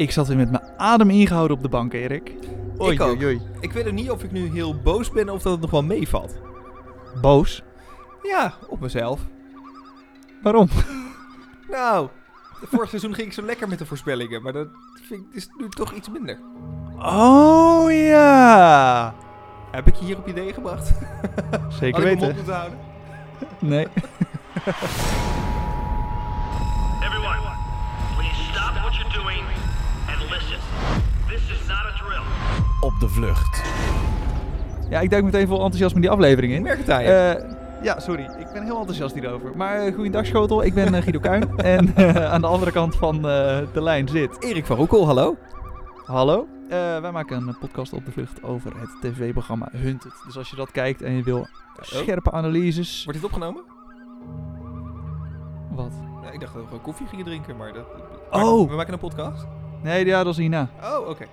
Ik zat weer met mijn adem ingehouden op de bank, Erik. Oei, Ik ook. oei, oei. Ik weet ook niet of ik nu heel boos ben of dat het nog wel meevalt. Boos? Ja, op mezelf. Waarom? Nou, vorig seizoen ging ik zo lekker met de voorspellingen, maar dat vind ik is nu toch iets minder. Oh ja. Heb ik je hier op idee gebracht? Zeker Had ik mijn mond weten. moeten houden? Nee. This is not a drill. Op de vlucht. Ja, ik duik meteen vol enthousiasme die aflevering in. merk het aan je. Eh, ja, sorry. Ik ben heel enthousiast hierover. Maar uh, goeiedag Schotel, ik ben eh, Guido Kuin. en aan de andere kant van eh, de lijn zit... Erik van Roekel, hallo. Hallo. Eh, wij maken een podcast op de vlucht over het tv-programma Hunted. Dus als je dat kijkt en je wil scherpe analyses... Wordt dit opgenomen? Wat? Ja, ik dacht dat we gewoon koffie gingen drinken, maar dat... Oh. We maken een podcast? Nee, ja, dat is hierna. Oh, oké.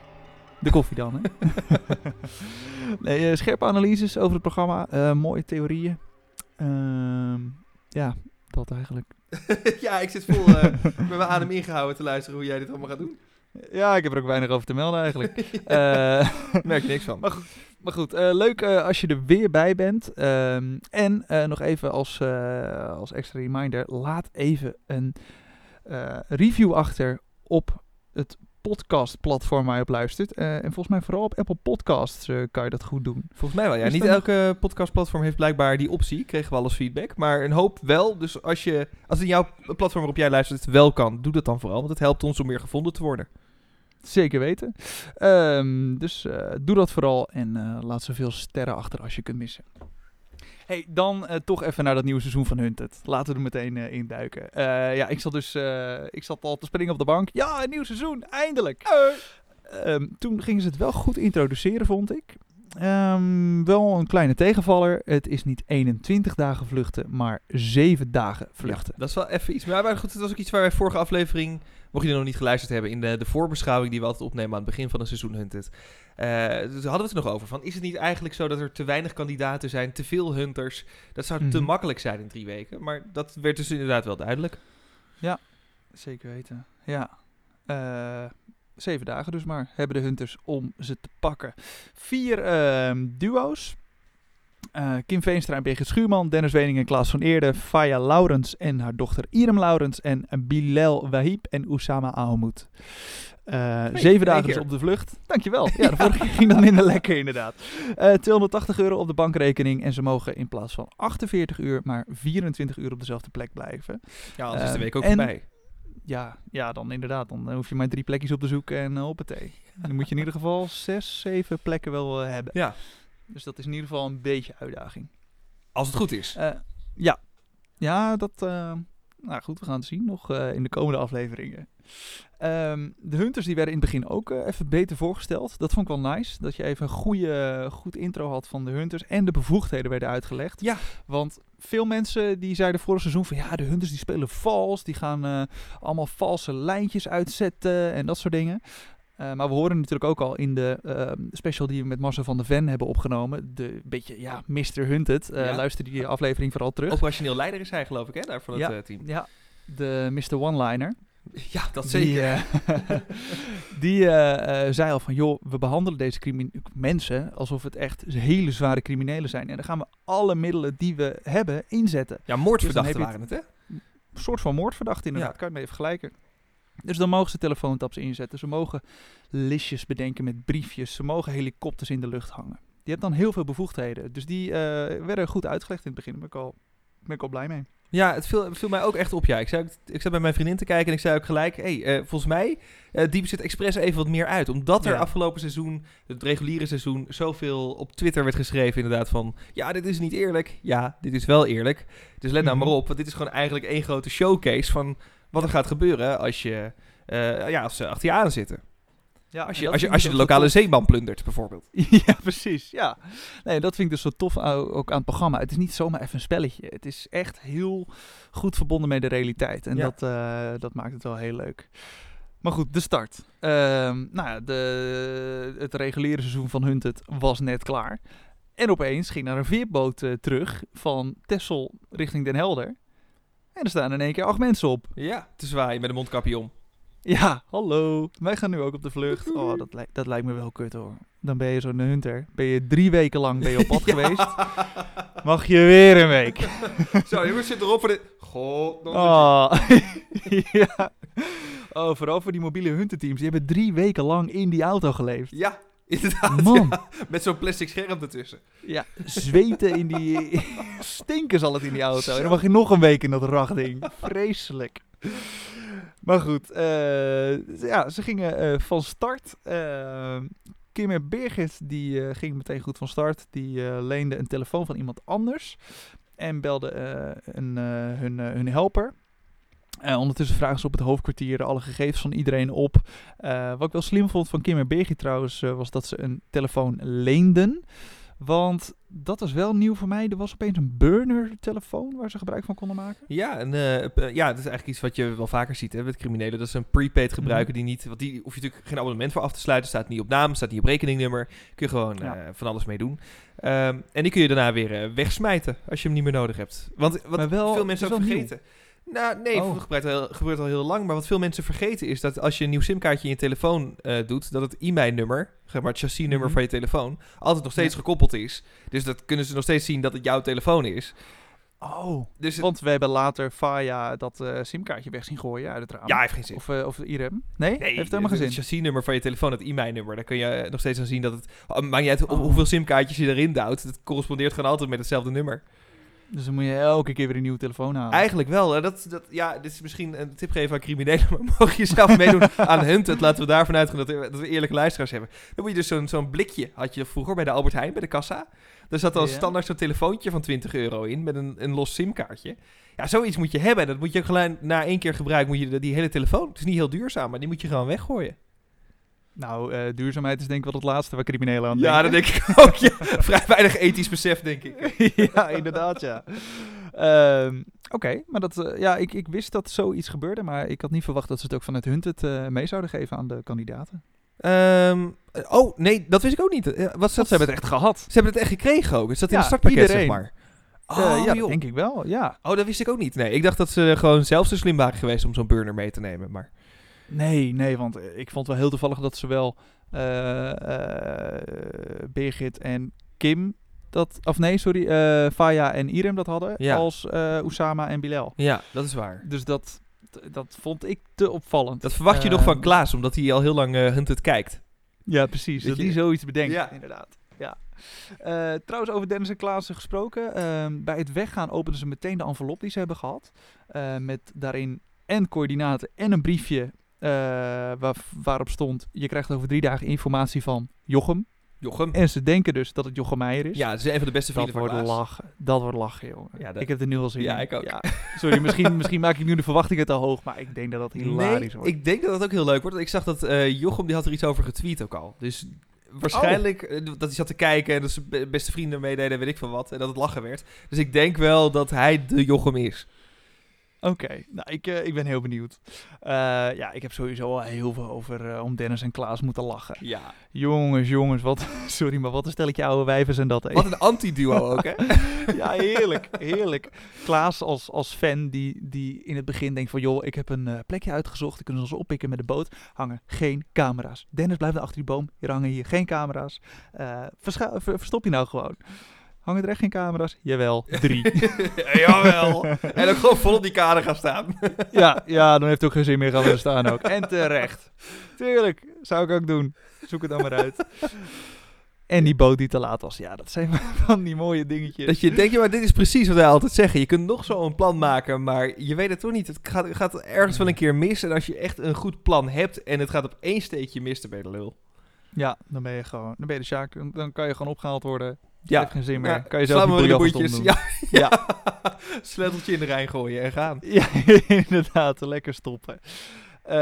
De koffie dan, hè? nee, eh, scherpe analyses over het programma. eh, mooie theorieën. Ehm, ja, dat eigenlijk. ja, ik zit vol eh, met mijn adem ingehouden te luisteren hoe jij dit allemaal gaat doen. Ja, ik heb er ook weinig over te melden eigenlijk. Eh, merk je niks van. Maar maar goed, leuk als je er weer bij bent. Ehm, en nog even als, als extra reminder, laat even een review achter op het podcastplatform waar je op luistert. Eh, en volgens mij vooral op Apple Podcasts eh, kan je dat goed doen. Volgens mij wel, ja. Niet nog- elke podcastplatform heeft blijkbaar die optie. Kregen we alles feedback. Maar een hoop wel. Dus als, je, als in jouw platform waarop jij luistert wel kan, doe dat dan vooral. Want het helpt ons om meer gevonden te worden. Zeker weten. Ehm, dus eh, doe dat vooral en laat zoveel sterren achter als je kunt missen. Hey, dan eh, toch even naar dat nieuwe seizoen van Hunted. Laten we er meteen eh, in duiken. Eh, ja, ik zat dus ik zat al te springen op de bank. Ja, een nieuw seizoen, eindelijk! Ehm, toen gingen ze het wel goed introduceren, vond ik. Ehm, wel een kleine tegenvaller. Het is niet 21 dagen vluchten, maar 7 dagen vluchten. Dat is wel even iets. Maar, maar goed, het was ook iets waar wij vorige aflevering, mocht je nog niet geluisterd hebben, in de, de voorbeschouwing die we altijd opnemen aan het begin van een seizoen Hunted. eh, dus hadden we het er nog over. Van, is het niet eigenlijk zo dat er te weinig kandidaten zijn, te veel hunters? Dat zou te Mhm. makkelijk zijn in drie weken. Maar dat werd dus inderdaad wel duidelijk. Zeker weten. Ja. Eh, zeven dagen dus maar hebben de hunters om ze te pakken. Vier ehm, duo's. Eh, Kim Veenstra en Birgit Schuurman, Dennis Wening en Klaas van Eerde, Faya Laurens en haar dochter Irem Laurens en Bilal Wahib en Oussama Ahmoud. Eh, in zeven dagen dus op de vlucht. Dankjewel. Ja, de vorige keer ging dan minder lekker inderdaad. Eh 280 euro op de bankrekening en ze mogen in plaats van 48 uur maar 24 uur op dezelfde plek blijven. Ja, anders is de Ehm, week ook voorbij. Ja, ja, dan inderdaad. Dan eh, hoef je maar drie plekjes op te zoeken en uh, hoppatee. Dan moet je in ieder geval zes, zeven plekken wel eh, hebben. Ja, Dus dat is in ieder geval een beetje uitdaging. als het goed is. Eh, ja. Ja, dat... eh, nou goed, we gaan het zien nog eh, in de komende afleveringen. Ehm, de Hunters die werden in het begin ook eh, even beter voorgesteld. Dat vond ik wel nice. Dat je even een goede, goed intro had van de Hunters. En de bevoegdheden werden uitgelegd. Ja. Want veel mensen die zeiden vorig seizoen van... Ja, de Hunters die spelen vals. Die gaan eh, allemaal valse lijntjes uitzetten en dat soort dingen. Eh, maar we horen natuurlijk ook al in de ehm, special die we met Marcel van der Ven hebben opgenomen. De beetje, ja, Mr. Hunted. Ja. Luister die aflevering vooral terug. Operationeel leider is hij geloof ik, hè, daar van het Ja. eh, team. Ja, de Mr. One-liner. Ja, dat zeker. die zei al van, joh, we behandelen deze mensen alsof het echt hele zware criminelen zijn. En dan gaan we alle middelen die we hebben inzetten. ja, moordverdachten dus waren het, hè? Een soort van moordverdachte inderdaad, Ja. kan je het mee vergelijken. Dus dan mogen ze telefoontaps inzetten. Ze mogen listjes bedenken met briefjes. Ze mogen helikopters in de lucht hangen. Je hebt dan heel veel bevoegdheden. Dus die eh, werden goed uitgelegd in het begin. Daar ben ik al, ben ik al blij mee. Ja, het viel, viel mij ook echt op. Ja. Ik, zei, ik zat bij mijn vriendin te kijken en ik zei ook gelijk... Hey, eh, volgens mij eh diepen ze het expres even wat meer uit. Omdat er Ja. afgelopen seizoen, het reguliere seizoen... zoveel op Twitter werd geschreven inderdaad van... Ja, dit is niet eerlijk. Ja, dit is wel eerlijk. Dus let nou Mhm. maar op. Want dit is gewoon eigenlijk één grote showcase van... wat er gaat gebeuren als je... eh, ja, als ze achter je aan zitten. Ja, Als je, als je, als je de lokale zeeman plundert, bijvoorbeeld. ja, precies. Ja. Nee, dat vind ik dus zo tof ook aan het programma. Het is niet zomaar even een spelletje. Het is echt heel goed verbonden met de realiteit. En Ja. dat, eh, dat maakt het wel heel leuk. Maar goed, de start. Ehm, nou ja, de, het reguliere seizoen van Hunted was net klaar. En opeens ging naar een veerboot eh, terug van Texel richting Den Helder. En er staan in één keer acht mensen op. Ja, te zwaaien met een mondkapje om. Ja, hallo. Wij gaan nu ook op de vlucht. Oh, dat, lijkt- dat lijkt me wel kut hoor. Dan ben je zo'n hunter. Ben je drie weken lang ben je op pad geweest. Mag je weer een week. Zo, jongens, zit erop voor dit. God, Oh. ja. Oh, vooral voor die mobiele hunterteams. Die hebben drie weken lang in die auto geleefd. Ja, inderdaad. Man. ja. Met zo'n plastic scherm ertussen. Ja, zweten in die... Stinken zal het in die auto. En dan mag je nog een week in dat rachtding. Vreselijk. Maar goed, eh, ja, ze gingen eh, van start. Eh Kim en Birgit, die ging meteen goed van start. Die leende een telefoon van iemand anders. En belde een, hun, hun helper. Eh, ondertussen vragen ze op het hoofdkwartier alle gegevens van iedereen op. Eh, wat ik wel slim vond van Kim en Birgit trouwens, eh, was dat ze een telefoon leenden. Want dat was wel nieuw voor mij. Er was opeens een burner-telefoon waar ze gebruik van konden maken. Ja, en, ja, dat is eigenlijk iets wat je wel vaker ziet hè, met criminelen. Dat ze een prepaid gebruiken die niet... Want die hoef je natuurlijk geen abonnement voor af te sluiten. Staat niet op naam, staat niet op rekeningnummer. Kun je gewoon Ja. van alles mee doen. Ehm, en die kun je daarna weer wegsmijten als je hem niet meer nodig hebt. Want wat wel- veel mensen is ook nieuw. Nou, nee, Oh. het gebeurt al, gebeurt al heel lang. Maar wat veel mensen vergeten is dat als je een nieuw simkaartje in je telefoon eh, doet, dat het e-mail-nummer, zeg maar het chassisnummer Mhm. van je telefoon, altijd nog steeds Ja. gekoppeld is. Dus dat kunnen ze nog steeds zien dat het jouw telefoon is. Oh. Dus het- Want we hebben later Faya dat eh, simkaartje weg zien gooien uit het raam. ja, heeft geen zin. Of, eh, of Irem. Nee? Nee, heeft helemaal geen het zin. chassisnummer van je telefoon, het e-mail-nummer, daar kun je nog steeds aan zien dat het... Oh, maakt niet uit Oh. hoeveel simkaartjes je erin duwt, het correspondeert gewoon altijd met hetzelfde nummer. Dus dan moet je elke keer weer een nieuwe telefoon halen. Eigenlijk wel. hè. Dat, dat, ja, dit is misschien een tip geven aan criminelen, maar mocht je zelf meedoen aan Hunted, laten we daarvan uitgaan dat, we- dat we eerlijke luisteraars hebben. Dan moet je dus zo'n zo'n blikje, had je vroeger bij de Albert Heijn, bij de kassa. Daar zat al Ja. standaard zo'n telefoontje van 20 euro in, met een, een los simkaartje. Ja, zoiets moet je hebben. En dat moet je gelijk na één keer gebruiken, moet je die hele telefoon, het is niet heel duurzaam, maar die moet je gewoon weggooien. Nou, eh, duurzaamheid is denk ik wel het laatste waar criminelen aan Ja, dat denken. denk ik ook. Ja. Vrij weinig ethisch besef, denk ik. ja, inderdaad, ja. Ehm, Oké, maar dat, eh, ja, ik, ik wist dat zoiets gebeurde, maar ik had niet verwacht dat ze het ook vanuit Hunted eh mee zouden geven aan de kandidaten. Ehm, oh, nee, dat wist ik ook niet. Wat Dat ze hebben het echt gehad. Ze hebben het echt gekregen ook. Het zat in Ja, een startpakket, iedereen. zeg maar. Oh, ja, dat denk ik wel, ja. Oh, dat wist ik ook niet. Nee, ik dacht dat ze gewoon zelf zo slim waren geweest om zo'n burner mee te nemen. Maar Nee, nee, want eh, ik vond wel heel toevallig dat zowel eh Birgit en Kim dat, of nee, sorry, eh Faya en Irem dat hadden, Ja. als eh Usama en Bilal. ja, dat is waar. Dus dat, dat vond ik te opvallend. Dat verwacht je nog van Klaas, omdat hij al heel lang Hunted kijkt. Ja, precies. Weet dat hij zoiets bedenkt, Ja. inderdaad. Ja. Trouwens, over Dennis en Klaassen gesproken. ehm, bij het weggaan openden ze meteen de envelop die ze hebben gehad. eh, met daarin en coördinaten en een briefje eh, waar, waarop stond... je krijgt over drie dagen informatie van Jochem. Jochem. En ze denken dus dat het Jochem Meijer is. Ja, ze zijn een van de beste dat vrienden van wordt lachen. Dat wordt lachen, jongen. Ja, dat- Ik heb er nu al zin Ja, in. ik ook. Sorry, misschien, misschien maak ik nu de verwachtingen te hoog, maar ik denk dat dat hilarisch Nee, wordt. ik denk dat dat ook heel leuk wordt. Ik zag dat eh, Jochem, die had er iets over getweet ook al. Dus waarschijnlijk eh, dat hij zat te kijken en dat zijn be- beste vrienden meededen, weet ik veel wat. En dat het lachen werd. Dus ik denk wel dat hij de Jochem is. Oké, nou, ik, eh, ik ben heel benieuwd. Eh, ja, ik heb sowieso al heel veel over eh, om Dennis en Klaas moeten lachen. Ja. Jongens, jongens, wat, sorry, maar wat een stelletje oude wijven zijn dat. hè? Wat een anti-duo ook, hè? ja, heerlijk, heerlijk. Klaas als, als fan die, die in het begin denkt van... joh, ik heb een plekje uitgezocht, dan kunnen ze ons oppikken met de boot. Hangen geen camera's. Dennis blijft achter die boom, hier hangen hier geen camera's. Ver- verstop je nou gewoon. Hangen er echt geen camera's? Jawel, drie. Jawel. En ook gewoon vol op die kader gaan staan. ja, ja, dan heeft het ook geen zin meer gaan staan ook. En terecht. Tuurlijk, zou ik ook doen. Zoek het dan maar uit. En die boot die te laat was. Ja, dat zijn van die mooie dingetjes. Dat je denkt, ja, maar dit is precies wat wij altijd zeggen. Je kunt nog zo een plan maken, maar je weet het toch niet. Het gaat, gaat ergens wel een keer mis. En als je echt een goed plan hebt en het gaat op één steekje mis, dan ben je de lul. Ja, dan ben je gewoon, dan ben je de Sjaak. Dan kan je gewoon opgehaald worden. Ja. Heeft geen zin meer. Ja, kan je zelf slaan die doen. Ja, Ja. sleuteltje in de Rijn gooien en gaan. Ja, inderdaad. Lekker stoppen. Eh,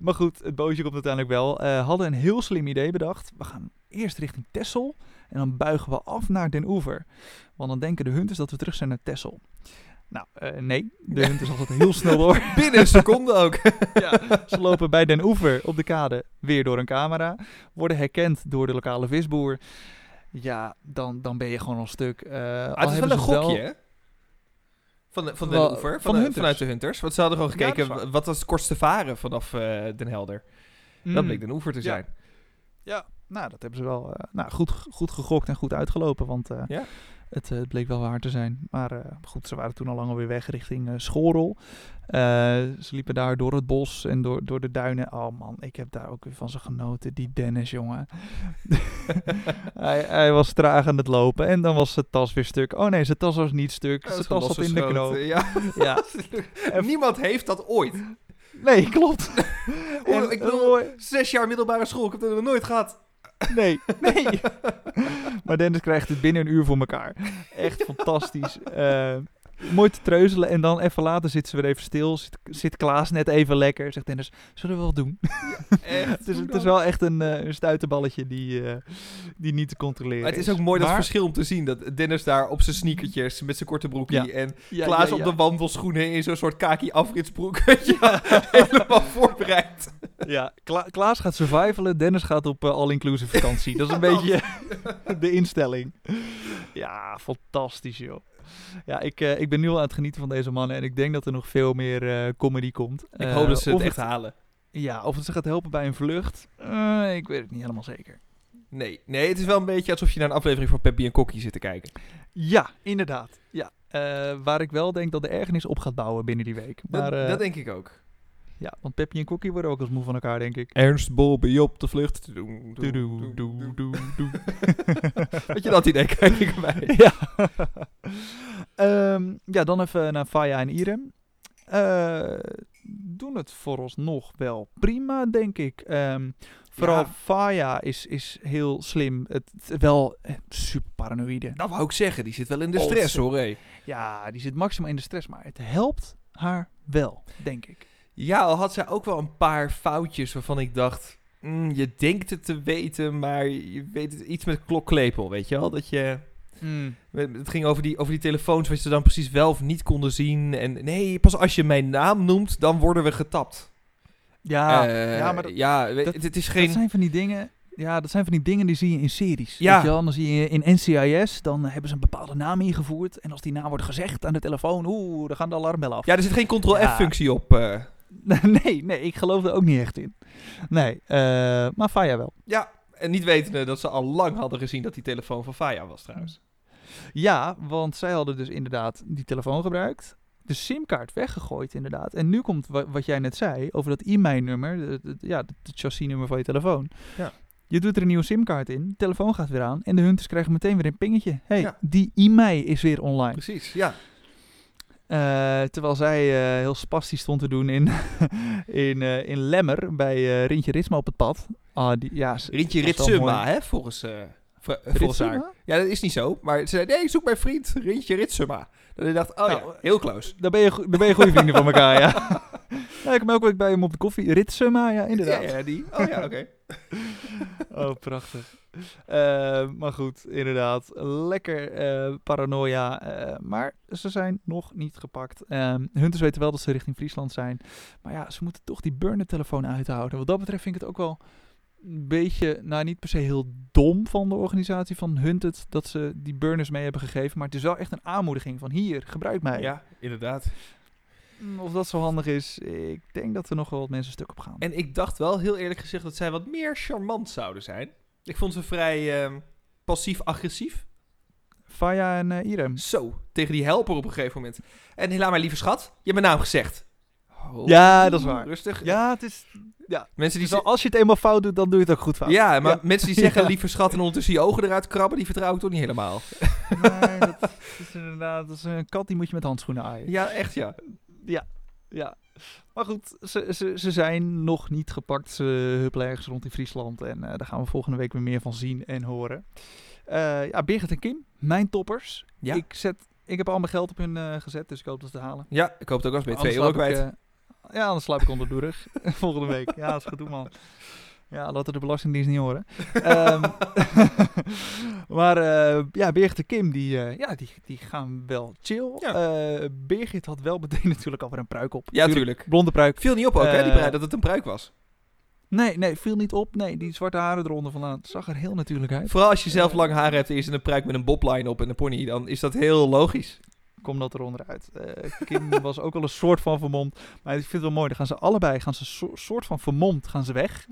maar goed, het bootje komt uiteindelijk wel. Eh hadden een heel slim idee bedacht. We gaan eerst richting Texel. En dan buigen we af naar Den Oever. Want dan denken de hunters dat we terug zijn naar Texel. Nou, eh, nee. De hunters altijd heel snel door. Binnen een seconde ook. ja, ze lopen bij Den Oever op de kade weer door een camera. Worden herkend door de lokale visboer. Ja, dan, dan ben je gewoon al stuk. Eh, Ah, het is wel een gokje, hè? Van, de, van de Wel, oever, van, van de- vanuit de Hunters. Want ze hadden gewoon gekeken, dat wat was het kortste varen vanaf eh, Den Helder. Dat Mm. bleek Den Oever te Ja. zijn. Ja, nou, dat hebben ze wel eh, nou, goed, goed gegokt en goed uitgelopen. Want Ja. Het, eh, het bleek wel waar te zijn. Maar eh, goed, ze waren toen al lang alweer weg richting Schorel. Eh, ze liepen daar door het bos en door, door de duinen. Oh man, ik heb daar ook weer van ze genoten. Die Dennis, jongen. hij, hij was traag aan het lopen en dan was zijn tas weer stuk. Oh nee, zijn tas was niet stuk. Zijn tas zat in de knoop. Ja. Ja. Niemand heeft dat ooit. Nee, klopt. En- ik bedoel, zes jaar middelbare school, ik heb dat nog nooit gehad. Nee, nee. maar Dennis krijgt het binnen een uur voor elkaar. Echt fantastisch. Eh, mooi te treuzelen. En dan even later zitten ze weer even stil. Zit, zit Klaas net even lekker. Zegt Dennis, zullen we wel doen? Echt. het, is, het is wel echt een, een stuiterballetje die, eh, die niet te controleren Maar het is ook mooi dat verschil om te zien. Dat Dennis daar op zijn sneakertjes met zijn korte broekje. Ja. En Ja, Klaas ja, op ja. de wandelschoenen in zo'n soort kaki afritsbroek. Helemaal voorbereid. Ja, Kla- Klaas gaat survivalen. Dennis gaat op eh, all-inclusive vakantie. Dat is een beetje de instelling. Ja, fantastisch joh. Ja, ik, eh, ik ben nu al aan het genieten van deze mannen. En ik denk dat er nog veel meer eh, comedy komt. Ik Eh, hoop dat ze het echt halen. Ja, of het ze gaat helpen bij een vlucht. ik weet het niet helemaal zeker. Nee, nee, het is wel een beetje alsof je naar een aflevering van Peppy en Kokkie zit te kijken. Ja, inderdaad. Ja. Waar ik wel denk dat de ergernis op gaat bouwen binnen die week. Maar, dat, dat denk ik ook. Ja, want Peppy en Kokkie worden ook als moe van elkaar, denk ik. Ernst Bobby op de vlucht. Doe, Doe, doe, doe, doe, doe. Weet je dat idee? Kijk ik ja. Ehm, ja, dan even naar Faya en Irem. Eh, doen het vooralsnog wel prima, denk ik. Ehm, vooral Ja. Faya is, is heel slim. Het, het- wel eh, super paranoïde. Dat wou ik zeggen, die zit wel in de Oh, stress hoor. Ja, die zit maximaal in de stress, maar het helpt haar wel, denk ik. Ja, al had zij ook wel een paar foutjes waarvan ik dacht... mm, je denkt het te weten, maar je weet het iets met klokklepel, weet je wel? Dat je... Het ging over die, over die telefoons, wat ze dan precies wel of niet konden zien. En nee, pas als je mijn naam noemt, dan worden we getapt. Ja, Eh, ja maar dat, ja, dat- het, het is dat geen... zijn van die dingen... Ja, dat zijn van die dingen die zie je in series. Ja. Weet je wel? Dan zie je in NCIS, dan hebben ze een bepaalde naam ingevoerd. En als die naam wordt gezegd aan de telefoon, oeh, dan gaan de alarmbellen af. Ja, er zit geen Ctrl-F-functie op. eh. nee, nee, ik geloof er ook niet echt in. Nee, eh, maar Faya wel. Ja, en niet wetende dat ze al lang hadden gezien dat die telefoon van Faya was trouwens. Ja, want zij hadden dus inderdaad die telefoon gebruikt. De simkaart weggegooid inderdaad. En nu komt wa- wat jij net zei over dat e-mail-nummer. Ja, het chassisnummer van je telefoon. Ja. Je doet er een nieuwe simkaart in. De telefoon gaat weer aan. En de hunters krijgen meteen weer een pingetje. hey, Ja. die e-mail is weer online. Precies, ja. Eh, terwijl zij eh, heel spastisch stond te doen in, in, eh, in Lemmer bij Rintje Ritsma op het pad. Ah, die, ja, Rintje Ritsuma, hè, volgens, volgens haar. Ja, dat is niet zo. Maar ze zei, nee, ik zoek mijn vriend, Rintje Ritsuma. Dat ik dacht, oh Nou, ja, heel close. Dan ben je, dan ben je goede vrienden van elkaar, ja. ja. Ik kom elke week bij hem op de koffie. Ritsuma, ja, inderdaad. Ja, ja, die. Oh ja, oké. Oh, prachtig. Eh, maar goed, inderdaad. Lekker eh, paranoia. eh, maar ze zijn nog niet gepakt. Ehm Hunters weten wel dat ze richting Friesland zijn. Maar ja, ze moeten toch die burner-telefoon uithouden. Wat dat betreft vind ik het ook wel een beetje, nou niet per se heel dom van de organisatie van Hunted dat ze die burners mee hebben gegeven. Maar het is wel echt een aanmoediging van hier, gebruik mij. Ja, inderdaad. Mm, Of dat zo handig is, ik denk dat er nog wel wat mensen stuk op gaan. En ik dacht wel heel eerlijk gezegd dat zij wat meer charmant zouden zijn. Ik vond ze vrij ehm, passief-agressief. Faya en eh, Irem. Zo, tegen die helper op een gegeven moment. En helaas, mijn lieve schat, je hebt mijn naam gezegd. Oh, Ja, dat is waar. Rustig. Ja, het is... Mensen die Dus al- als je het eenmaal fout doet, dan doe je het ook goed fout. Ja, maar Ja. mensen die zeggen Ja. lieve schat en ondertussen je ogen eruit krabben, die vertrouw ik toch niet helemaal. Nee, dat is inderdaad... Dat is een kat, die moet je met handschoenen aaien. Ja, echt ja. Ja, ja. Maar goed, ze, ze, ze zijn nog niet gepakt. Ze huppelen ergens rond in Friesland. En eh, daar gaan we volgende week weer meer van zien en horen. Eh, ja, Birgit en Kim, mijn toppers. Ja. Ik, zet, ik heb al mijn geld op hun eh, gezet, dus ik hoop dat ze het halen. Ja, ik hoop het ook als bij Anders 2 euro kwijt. ja, anders slaap ik onder de rug. Volgende week. Ja, dat is goed man. Ja, laten de Belastingdienst niet horen. Ehm, maar eh, ja, Birgit en Kim, die, eh, ja, die, die gaan wel chill. Ja. Eh, Birgit had wel meteen natuurlijk alweer een pruik op. ja, tuurlijk. Blonde pruik. Viel niet op ook, hè, die pruik, dat het een pruik was. Nee, nee, viel niet op. Nee, die zwarte haren eronder vandaan. Het zag er heel natuurlijk uit. Vooral als je zelf lang haar hebt en je zit een pruik met een bobline op en een pony, dan is dat heel logisch. kom dat eronder uit. Kim was ook al een soort van vermomd. Maar ik vind het wel mooi. Dan gaan ze allebei, gaan ze so- soort van vermomd, gaan ze weg.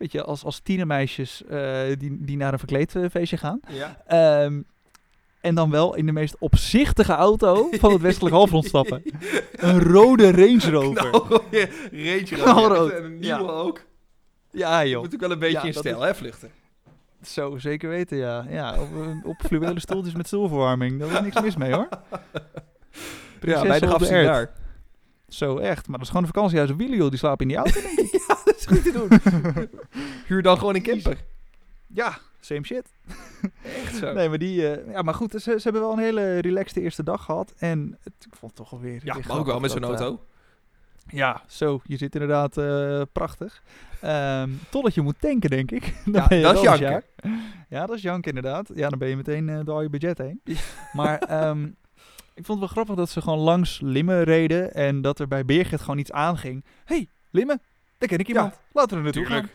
Weet je, als, als tienermeisjes eh, die, die naar een verkleedfeestje gaan. Ja. Ehm, en dan wel in de meest opzichtige auto van het westelijk halfrond stappen. Een rode Range Rover. Knalrode Range Rover. En een nieuwe Ja. ook. Ja joh, moet ook wel een beetje Ja, in stijl, hè, vluchten. zo zeker weten ja. Ja, op, eh, op fluwelen stoeltjes met stoelverwarming. Daar is niks mis mee hoor. Ja, bij de op de daar. Zo echt, maar dat is gewoon een vakantiehuis op wielen joh. Die slapen in die auto denk ik. Ja, dat is goed te doen. Huur dan gewoon een camper. Ja, same shit. Echt zo. Nee, maar die, eh, ja maar goed, ze, ze hebben wel een hele relaxte eerste dag gehad. En het, ik vond het toch wel weer Ja, maar ook wel met zo'n dat, eh, auto. Ja, zo. Je zit inderdaad eh, prachtig. Ehm totdat je moet tanken, denk ik. Ja, dat is janken. Ja, dat is jank inderdaad. Ja, dan ben je meteen door je budget heen. Maar ehm, ik vond het wel grappig dat ze gewoon langs Limmen reden. En dat er bij Beergert gewoon iets aanging. hey, Limmen, daar ken ik iemand. Laten we er naartoe gaan.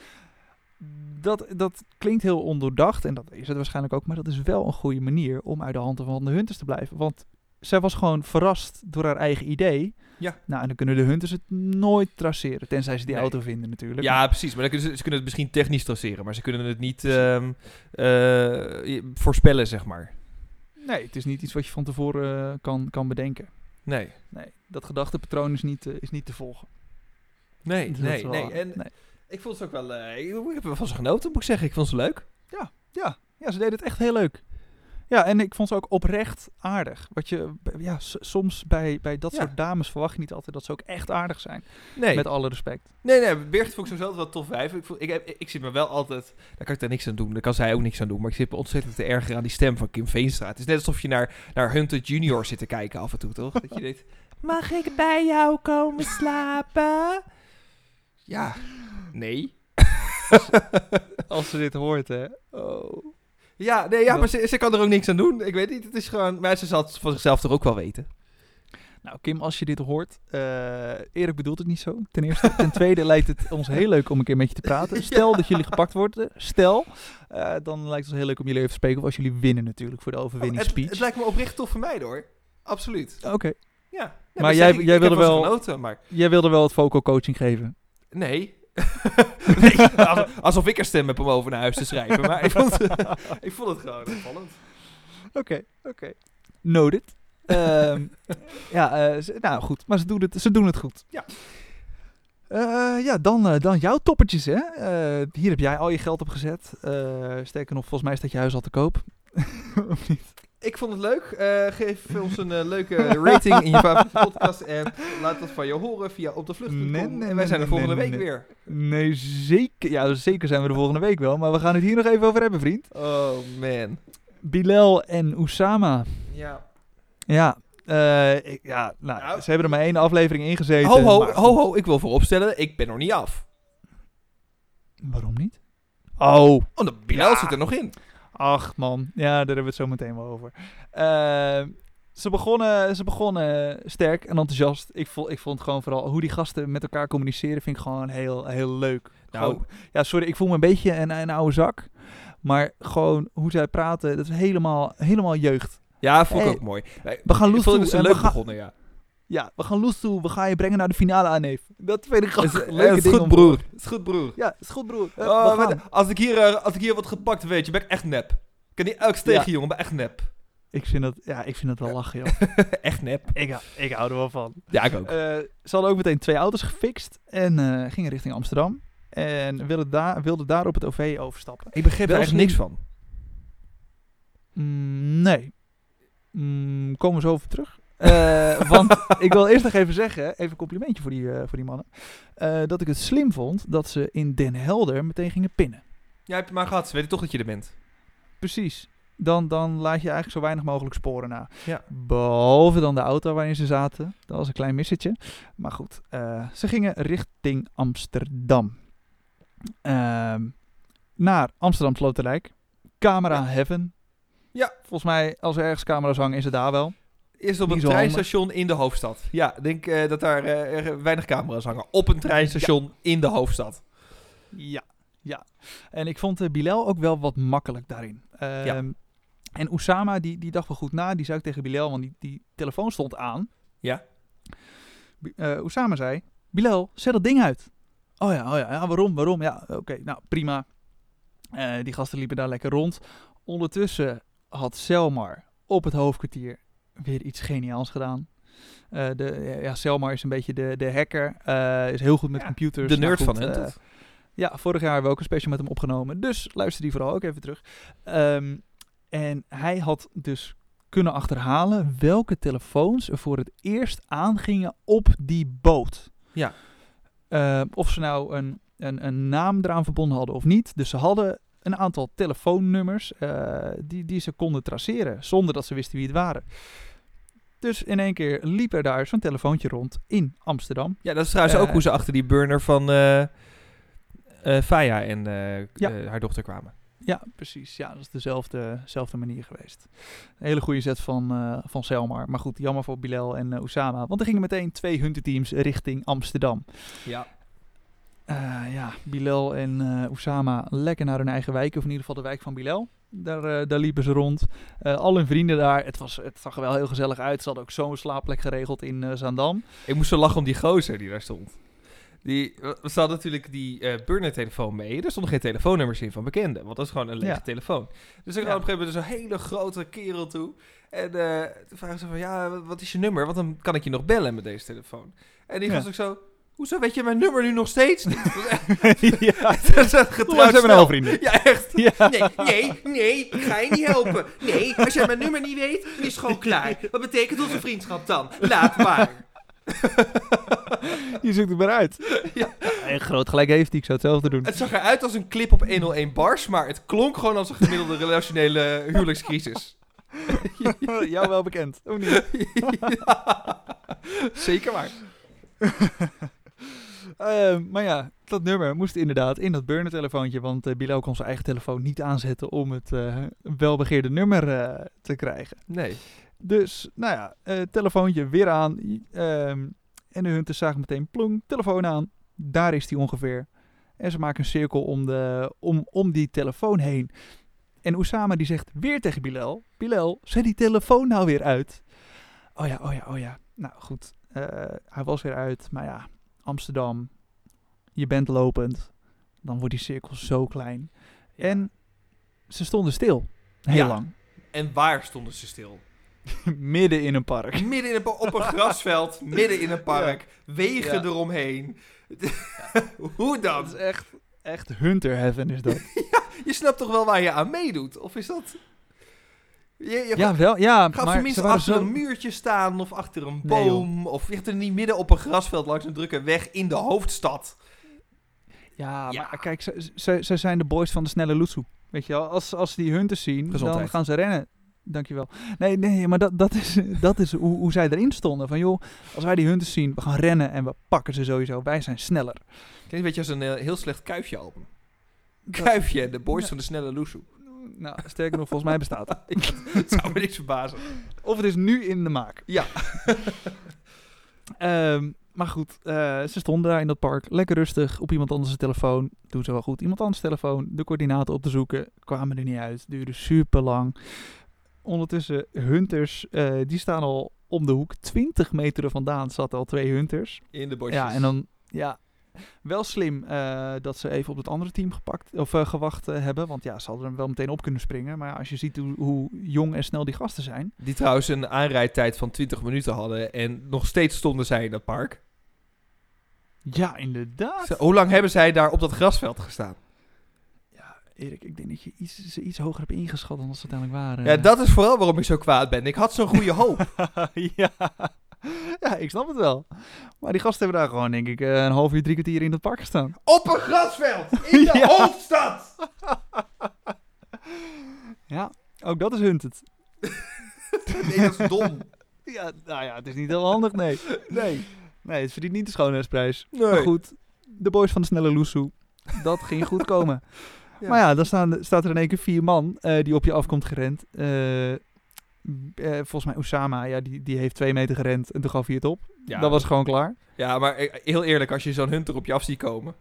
Dat, dat klinkt heel ondoordacht. En dat is het waarschijnlijk ook. Maar dat is wel een goede manier om uit de handen van de Hunters te blijven. Want zij was gewoon verrast door haar eigen idee. Ja. Nou, en dan kunnen de Hunters het nooit traceren. Tenzij ze die Nee. auto vinden natuurlijk. Ja, precies. Maar dan kunnen ze, ze kunnen het misschien technisch traceren, maar ze kunnen het niet ehm, eh, voorspellen, zeg maar. Nee, het is niet iets wat je van tevoren eh, kan, kan bedenken. Nee. Nee, dat gedachtepatroon is niet, eh, is niet te volgen. Nee, Dus nee, wel- nee. En nee. ik vond het ook wel... eh, ik heb er van ze genoten, moet ik zeggen. Ik vond ze leuk. Ja, ja, ze deden het echt heel leuk. Ja, en ik vond ze ook oprecht aardig. Wat je, ja, soms bij, bij dat Ja. soort dames verwacht je niet altijd dat ze ook echt aardig zijn. Nee, Met alle respect. nee, nee. Birgit vond ik sowieso wel tof wijf. Ik, voel, ik, ik zit me wel altijd... Daar kan ik daar niks aan doen. Daar kan zij ook niks aan doen. Maar ik zit me ontzettend te erger aan die stem van Kim Veenstra. Het is net alsof je naar, naar Hunter Junior zit te kijken af en toe, toch? Dat je denkt... Mag ik bij jou komen slapen? Ja. Nee. Als ze dit hoort, hè. Oh. Ja, nee, ja maar ze, ze kan er ook niks aan doen. Ik weet niet, het is gewoon... Maar ze zal het van zichzelf toch ook wel weten. Nou, Kim, als je dit hoort, eh Erik bedoelt het niet zo. Ten eerste. Ten tweede lijkt het ons heel leuk om een keer met je te praten. Stel dat jullie gepakt worden, stel, eh, dan lijkt het ons heel leuk om jullie even te spreken. Of als jullie winnen natuurlijk voor de Oh, het, overwinningsspeech. het lijkt me oprecht tof voor mij, hoor. Absoluut. Oké. Ja. Maar jij- ik, jij wilde wel- Genoten, maar Jij wilde wel het vocal coaching geven. nee. nee alsof, ik er stem heb om over naar huis te schrijven. Maar ik vond, ik vond het gewoon opvallend. Oké, oké. Noted. Ehm, ja, eh, ze- nou goed. Maar ze doen het, ze doen het goed. Ja. Eh, ja, dan, eh, dan jouw toppertjes, hè. Hier heb jij al je geld op gezet. Sterker nog, volgens mij staat je huis al te koop. of niet? Ik vond het leuk. Eh, geef ons een eh, leuke rating in je favoriete podcast app. Laat dat van je horen via op de vlucht.com. Nee, nee, en wij zijn er nee, volgende week nee. weer. Nee, zeker. Ja, zeker zijn we de volgende week wel. Maar we gaan het hier nog even over hebben, vriend. Oh man. Bilal en Oussama. Ja. Ja, eh, ik- ja nou, Nou. ze hebben er maar één aflevering in gezeten. Ho ho, ho ho, ik wil vooropstellen, ik ben nog niet af. Waarom niet? Oh, Oh, de Bilal Ja. zit er nog in. Ach man. Ja, daar hebben we het zo meteen wel over. Eh, ze, begonnen, ze begonnen sterk en enthousiast. Ik vond, ik vond gewoon vooral hoe die gasten met elkaar communiceren, vind ik gewoon heel, heel leuk. Nou, Gewoon- ja, sorry, ik voel me een beetje een, een oude zak. Maar gewoon hoe zij praten, dat is helemaal, helemaal jeugd. ja, vond ik Hey, ook mooi. We gaan vond toe we leuk gaan- begonnen, ja. Ja, we gaan los toe. We gaan je brengen naar de finale aan, neef. Dat vind ik gewoon Het is, leuke is goed, broer. Het is goed, broer. Ja, is goed, broer. Oh, we weet als, ik hier, eh, als ik hier wat gepakt weet, je ben ik echt nep. Ik kan niet elk tegen, Ja. jongen, maar echt nep. Ik vind dat, ja, ik vind dat wel lachen, joh. echt nep. ik, hou- ik hou er wel van. Ja, ik ook. Eh, ze hadden ook meteen twee auto's gefixt en eh, gingen richting Amsterdam. En wilden daar, wilden daar op het OV overstappen. ik begreep er echt niks van. Mm, nee. Mm, komen we zo over terug. Eh, want ik wil eerst nog even zeggen, even een complimentje voor die, eh, voor die mannen. eh, dat ik het slim vond dat ze in Den Helder meteen gingen pinnen. Jij hebt het maar gehad, ze weten toch dat je er bent. Precies. Dan, dan laat je eigenlijk zo weinig mogelijk sporen na. Ja. Behalve dan de auto waarin ze zaten. Dat was een klein missetje. Maar goed, ze gingen richting Amsterdam. Ehm, naar Amsterdam Sloterdijk. Camera Ja. Heaven. Ja. Volgens mij, als er ergens camera's hangen, is het daar wel. Eerst op een handig. treinstation in de hoofdstad. Ja, ik denk eh, dat daar eh, weinig camera's hangen. Op een treinstation in de hoofdstad. Ja, ja. En ik vond eh, Bilal ook wel wat makkelijk daarin. Ehm, En Oussama, die, die dacht wel goed na. Die zei ook tegen Bilal, want die, die telefoon stond aan. Ja. Oussama zei, Bilal, zet dat ding uit. Oh ja, oh ja, ja waarom, waarom? Ja, oké, nou prima. Die gasten liepen daar lekker rond. Ondertussen had Selmar op het hoofdkwartier weer iets geniaals gedaan. Eh, de, ja, Selmar is een beetje de, de hacker. eh, is heel goed met Ja, computers. De Nou nerd goed, van eh, Hunted. ja, vorig jaar hebben we ook een special met hem opgenomen. Dus luister die vooral ook even terug. Ehm, en hij had dus kunnen achterhalen welke telefoons er voor het eerst aangingen op die boot. Ja. Eh, of ze nou een, een, een naam eraan verbonden hadden of niet. Dus ze hadden een aantal telefoonnummers eh, die, die ze konden traceren zonder dat ze wisten wie het waren. Dus in één keer liep er daar zo'n telefoontje rond in Amsterdam. Ja, dat is trouwens Eh, ook hoe ze achter die burner van eh eh, Faya en eh, Ja. eh, haar dochter kwamen. Ja, precies. Ja, dat is dezelfde, dezelfde manier geweest. Een hele goede set van, eh van Selmar. Maar goed, jammer voor Bilal en eh, Oussama. Want er gingen meteen twee hunterteams richting Amsterdam. Ja. Eh, ja, Bilal en eh Oussama lekker naar hun eigen wijk. Of in ieder geval de wijk van Bilal. Daar, eh, daar liepen ze rond. Eh, al hun vrienden daar. Het, was, het zag er wel heel gezellig uit. Ze hadden ook zo'n slaapplek geregeld in eh, Zaandam. Ik moest zo lachen om die gozer die daar stond. Die, we hadden natuurlijk die eh burner-telefoon mee. Er stonden geen telefoonnummers in van bekenden. Want dat is gewoon een lege Ja. telefoon. Dus ik Ja. kwam op een gegeven moment zo'n hele grote kerel toe. En eh, toen vragen ze van, ja, wat- wat is je nummer? Want dan kan ik je nog bellen met deze telefoon. En die Ja. was ook zo, hoezo weet je mijn nummer nu nog steeds niet? ja, Dat is een getrouwd zijn we nou vrienden. Ja, echt. Ja. Nee, nee, nee, ik ga je niet helpen. Nee, als jij mijn nummer niet weet, is het gewoon klaar. Wat betekent onze vriendschap dan? Laat maar. Je zoekt het maar uit. Ja. En groot gelijk heeft hij. Ik zou hetzelfde doen. Het zag eruit als een clip op 101 bars, maar het klonk gewoon als een gemiddelde relationele huwelijkscrisis. Jou wel bekend. Of niet? Zeker waar. Ehm, maar ja, dat nummer moest inderdaad in dat burner-telefoontje. Want eh Bilal kon zijn eigen telefoon niet aanzetten om het eh, welbegeerde nummer eh, te krijgen. Nee. Dus, nou ja, telefoontje weer aan. ehm, en de hunters zagen meteen plong, telefoon aan. Daar is die ongeveer. En ze maken een cirkel om, de, om, om die telefoon heen. En Oussama die zegt weer tegen Bilal. Bilal, zet die telefoon nou weer uit. Oh ja, oh ja, oh ja. Nou goed, hij was weer uit. Maar ja, Amsterdam, je bent lopend. Dan wordt die cirkel zo klein. En ze stonden stil. Heel Ja. lang. En waar stonden ze stil? Midden in een park. Midden in een, op een grasveld, midden in een park, wegen Ja. eromheen. Hoe Dat is dan? echt, echt hunter heaven is dat. Je snapt toch wel waar je aan meedoet? Of is dat... Je, je ja, wel. Ja, Ga maar waren achter zo... een muurtje staan of achter een Nee, boom. of gaat er niet midden op een grasveld langs een drukke weg in de hoofdstad. Ja, Ja. maar kijk, ze, ze, ze zijn de boys van de snelle Lutsu. Weet je wel, als, als ze die hunters zien, dan gaan ze rennen. Dankjewel. Nee, nee, maar dat, dat is, dat is hoe, hoe zij erin stonden. Van joh, als wij die hunters zien, we gaan rennen en we pakken ze sowieso. Wij zijn sneller. Klinkt een beetje als een eh, heel slecht Kuifje album. Kuifje de boys Ja. van de snelle Loesoe. Nou, sterker nog, volgens mij bestaat het. Het zou me niks verbazen. Of het is nu in de maak. Ja. Ehm, maar goed, eh, ze stonden daar in dat park. Lekker rustig op iemand anders telefoon. Doen ze wel goed. Iemand anders telefoon. De coördinaten op te zoeken. Kwamen er niet uit. Duurde super lang. Ondertussen, hunters, eh, die staan al om de hoek. 20 meter er vandaan zaten al twee hunters. In de bosjes. Ja, en dan, ja, wel slim eh, dat ze even op het andere team gepakt, of eh, gewacht eh, hebben. Want ja, ze hadden er wel meteen op kunnen springen. Maar als je ziet hoe, hoe jong en snel die gasten zijn. Die trouwens een aanrijdtijd van 20 minuten hadden. En nog steeds stonden zij in dat park. Ja, inderdaad. Zo, Hoe lang hebben zij daar op dat grasveld gestaan? Ja, Erik, ik denk dat je iets, ze iets hoger hebt ingeschat dan ze uiteindelijk waren. Ja, dat is vooral waarom ik zo kwaad ben. Ik had zo'n goede hoop. ja. ja, ik snap het wel. Maar die gasten hebben daar gewoon, denk ik, eh, een half uur, drie kwartier in het park gestaan. op een grasveld! In de Ja. hoofdstad! Ja, ook dat is hunted. Nee, dat is dom. Ja, nou ja, het is niet heel handig, nee. Nee. Nee, het verdient niet de schoonheidsprijs. Nee. Maar goed, de boys van de snelle Loesoe, dat ging goed komen. Ja. Maar ja, dan staan, staat er in één keer vier man eh, die op je afkomt gerend. Eh, eh, volgens mij Osama, ja, die, die heeft twee meter gerend en toen gaf hij het op. Ja, Dat was gewoon klaar. ja, maar eh, heel eerlijk, als je zo'n hunter op je af ziet komen.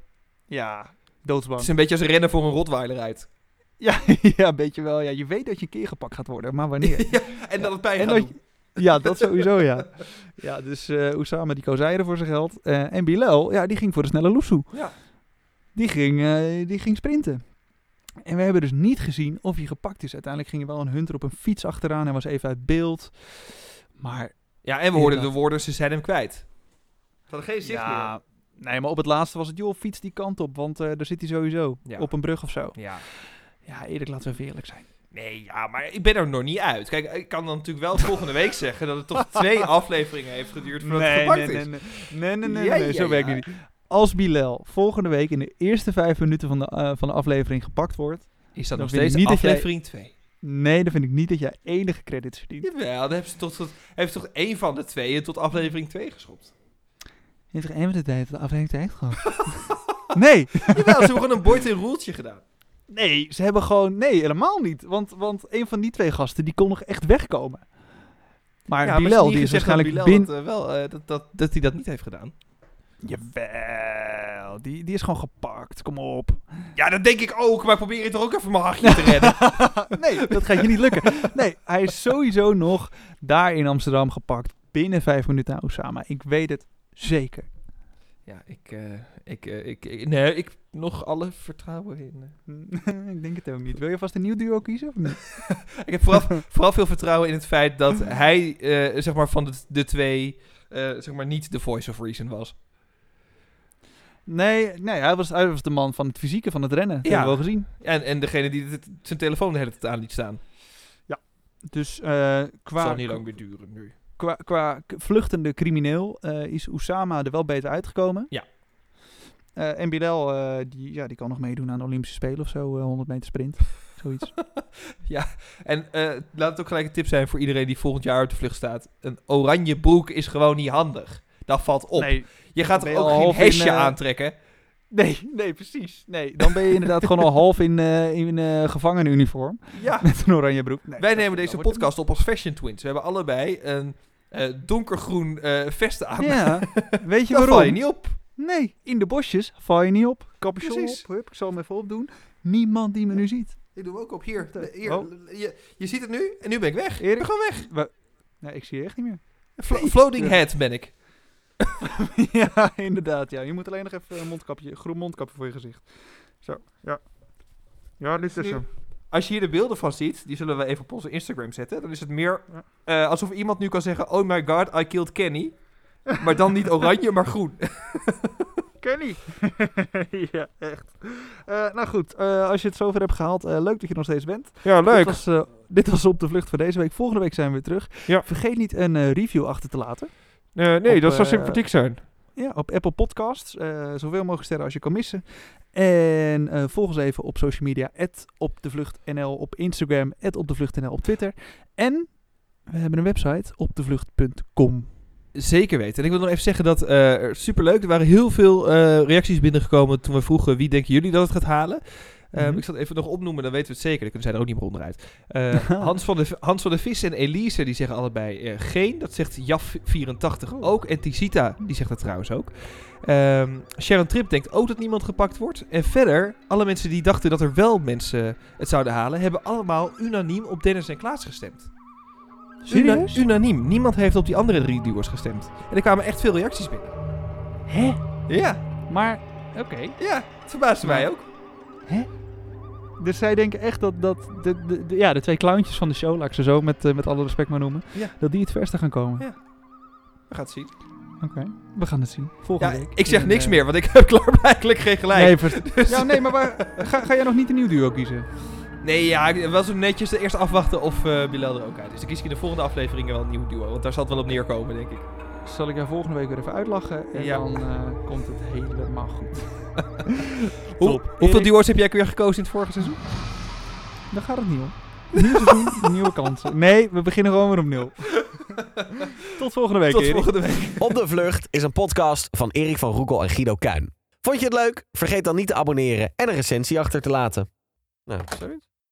Ja, Het doodsbang. is een beetje als rennen voor een rotweiler uit. Ja, ja, weet je wel. Ja, je weet dat je een keer gepakt gaat worden, maar wanneer? ja, en dat het pijn En gaat dat doen. ja, dat sowieso, ja. Ja, dus eh Oussama die koos eieren voor zijn geld. Eh, en Bilal, ja, die ging voor de snelle loesoe. Ja. Die ging, eh, die ging sprinten. En we hebben dus niet gezien of hij gepakt is. Uiteindelijk ging er wel een hunter op een fiets achteraan. Hij was even uit beeld. Maar Ja, en we hoorden de woorden, ze zijn hem kwijt. Ze hadden geen zicht ja, nee, maar op het laatste was het, joh, fiets die kant op. Want eh, daar zit hij sowieso. Ja. Op een brug of zo. meer. Ja. Ja, eerlijk, laten we even eerlijk zijn. Nee, ja, maar ik ben er nog niet uit. Kijk, ik kan dan natuurlijk wel volgende week zeggen dat het toch twee afleveringen heeft geduurd voordat het gepakt nee, is. nee, nee, nee, nee, nee, nee. Als Bilal volgende week in de eerste vijf minuten van de, eh, van de aflevering gepakt wordt, Is dat nog steeds niet aflevering 2? nee, dan vind ik niet dat jij enige credits verdient. Jawel, dan hebben ze toch, tot, heeft ze toch één van de tweeën tot aflevering 2 geschopt. Hebt toch één van de tijd de aflevering tijd gehad? nee, Jawel, ze hebben gewoon een Boyd en Roeltje gedaan. nee, ze hebben gewoon, nee, helemaal niet. Want, want een van die twee gasten, die kon nog echt wegkomen. Maar ja, maar ze die is waarschijnlijk Bilal dat, eh, wel, eh, dat, dat, dat hij dat niet heeft gedaan. Jawel, die, die is gewoon gepakt, kom op. Ja, dat denk ik ook, maar ik probeer je toch ook even mijn hachje te redden. nee, dat gaat je niet lukken. Nee, hij is sowieso nog daar in Amsterdam gepakt. Binnen vijf minuten aan Osama. Ik weet het zeker. Ja, ik, eh, ik, ik, ik- nee, ik nog alle vertrouwen in. eh. ik denk het ook niet. Wil je vast een nieuw duo kiezen of niet? Ik heb vooral, vooral veel vertrouwen in het feit dat hij, eh, zeg maar, van de, de twee, eh, zeg maar, niet de voice of reason was. Nee, nee hij, was, hij was de man van het fysieke, van het rennen. Dat Ja. hebben we wel gezien. En, en degene die het- zijn telefoon de hele tijd aan liet staan. Dus eh, Het qua, zal niet lang meer duren nu. qua, qua vluchtende crimineel eh, is Osama er wel beter uitgekomen. Ja. Eh, en Bilal, die, ja, die kan nog meedoen aan de Olympische Spelen of zo. eh, 100 meter sprint. Zoiets. En eh, laat het ook gelijk een tip zijn voor iedereen die volgend jaar op de vlucht staat. Een oranje broek is gewoon niet handig. Dat valt op. Nee, je gaat je ook geen in, hesje eh, aantrekken? nee, nee, precies. Nee, dan ben je inderdaad gewoon al half in, eh in eh gevangenuniform. Ja. Met een oranje broek. Nee, Wij nemen deze podcast op als Fashion Twins. We hebben allebei een eh, donkergroen eh vest aan. Ja, weet je Daar val waarom? je niet op. Nee, in de bosjes val je niet op. Capuchon Precies. op, hup, ik zal hem even opdoen. Niemand die me nu ziet. Ik doe hem ook op. Hier. Oh. hier. Je, je ziet het nu en nu ben ik weg. Ik Erik? ben gewoon weg. Nee, ik zie je echt niet meer. Flo- floating head ben ik. ja, inderdaad. Ja. Je moet alleen nog even een mondkapje, groen mondkapje voor je gezicht. Zo, ja. Ja, dit is hem. Als je hier de beelden van ziet, die zullen we even op onze Instagram zetten. Dan is het meer eh, alsof iemand nu kan zeggen: Oh my god, I killed Kenny. Maar dan niet oranje, maar groen. Kenny. ja, echt. Eh, nou goed, eh, als je het zover hebt gehaald, eh, leuk dat je nog steeds bent. Ja, Dit was, dit was op de vlucht voor deze week. Volgende week zijn we weer terug. Ja. Vergeet niet een review achter te laten. Nee, Op, dat zou eh, sympathiek zijn. Ja, op Apple Podcasts. eh, zoveel mogelijk sterren als je kan missen. En eh, volg ons even op social media. op de vlucht NL op Instagram. op de vlucht NL op Twitter. En we hebben een website opdevlucht.com. Zeker weten. En ik wil nog even zeggen dat eh superleuk. Er waren heel veel eh, reacties binnengekomen toen we vroegen wie denken jullie dat het gaat halen. Ehm, Mhm. Ik zal het even nog opnoemen, dan weten we het zeker. Dan kunnen zij er ook niet meer onderuit. Eh, Hans, van de, Hans van de Vis en Elise die zeggen allebei eh, geen. Dat zegt Jaf84 Oh. ook. En Tisita die zegt dat trouwens ook. Ehm, Sharon Trip denkt ook dat niemand gepakt wordt. En verder, alle mensen die dachten dat er wel mensen het zouden halen, hebben allemaal unaniem op Dennis en Klaas gestemd. Una- unaniem. Niemand heeft op die andere drie duo's gestemd. En er kwamen echt veel reacties binnen. Hè? Ja, Maar, oké. ja. Het verbaasde Maar- mij ook. Dus zij denken echt dat, dat de, de, de- ja, de twee clowntjes van de show, laat ik ze zo met, eh, met alle respect maar noemen, Ja. dat die het verste gaan komen. Ja. We gaan het zien. Oké, we gaan het zien. Ja, Volgende week. ik zeg En, niks meer, want ik heb klaarblijkelijk geen gelijk. Nee, Dus- ja, nee, maar waar, ga, ga jij nog niet een nieuw duo kiezen? Nee, ja, ik- wel zo netjes de eerst afwachten of eh Bilal er ook uit is. Dan kies ik in de volgende afleveringen wel een nieuw duo, want daar zal het wel op neerkomen, denk ik. Zal ik jou volgende week weer even uitlachen en Ja. dan eh, komt het helemaal goed. Hoe, hoeveel duo's heb jij weer gekozen in het vorige seizoen? Daar gaat het niet om. Nieuw seizoen, nieuwe kansen. Nee, we beginnen gewoon weer op nul. Tot volgende week, Tot Erik. volgende week. Op de Vlucht is een podcast van Erik van Roekel en Guido Kuin. Vond je het leuk? Vergeet dan niet te abonneren en een recensie achter te laten. Nou, Zoiets.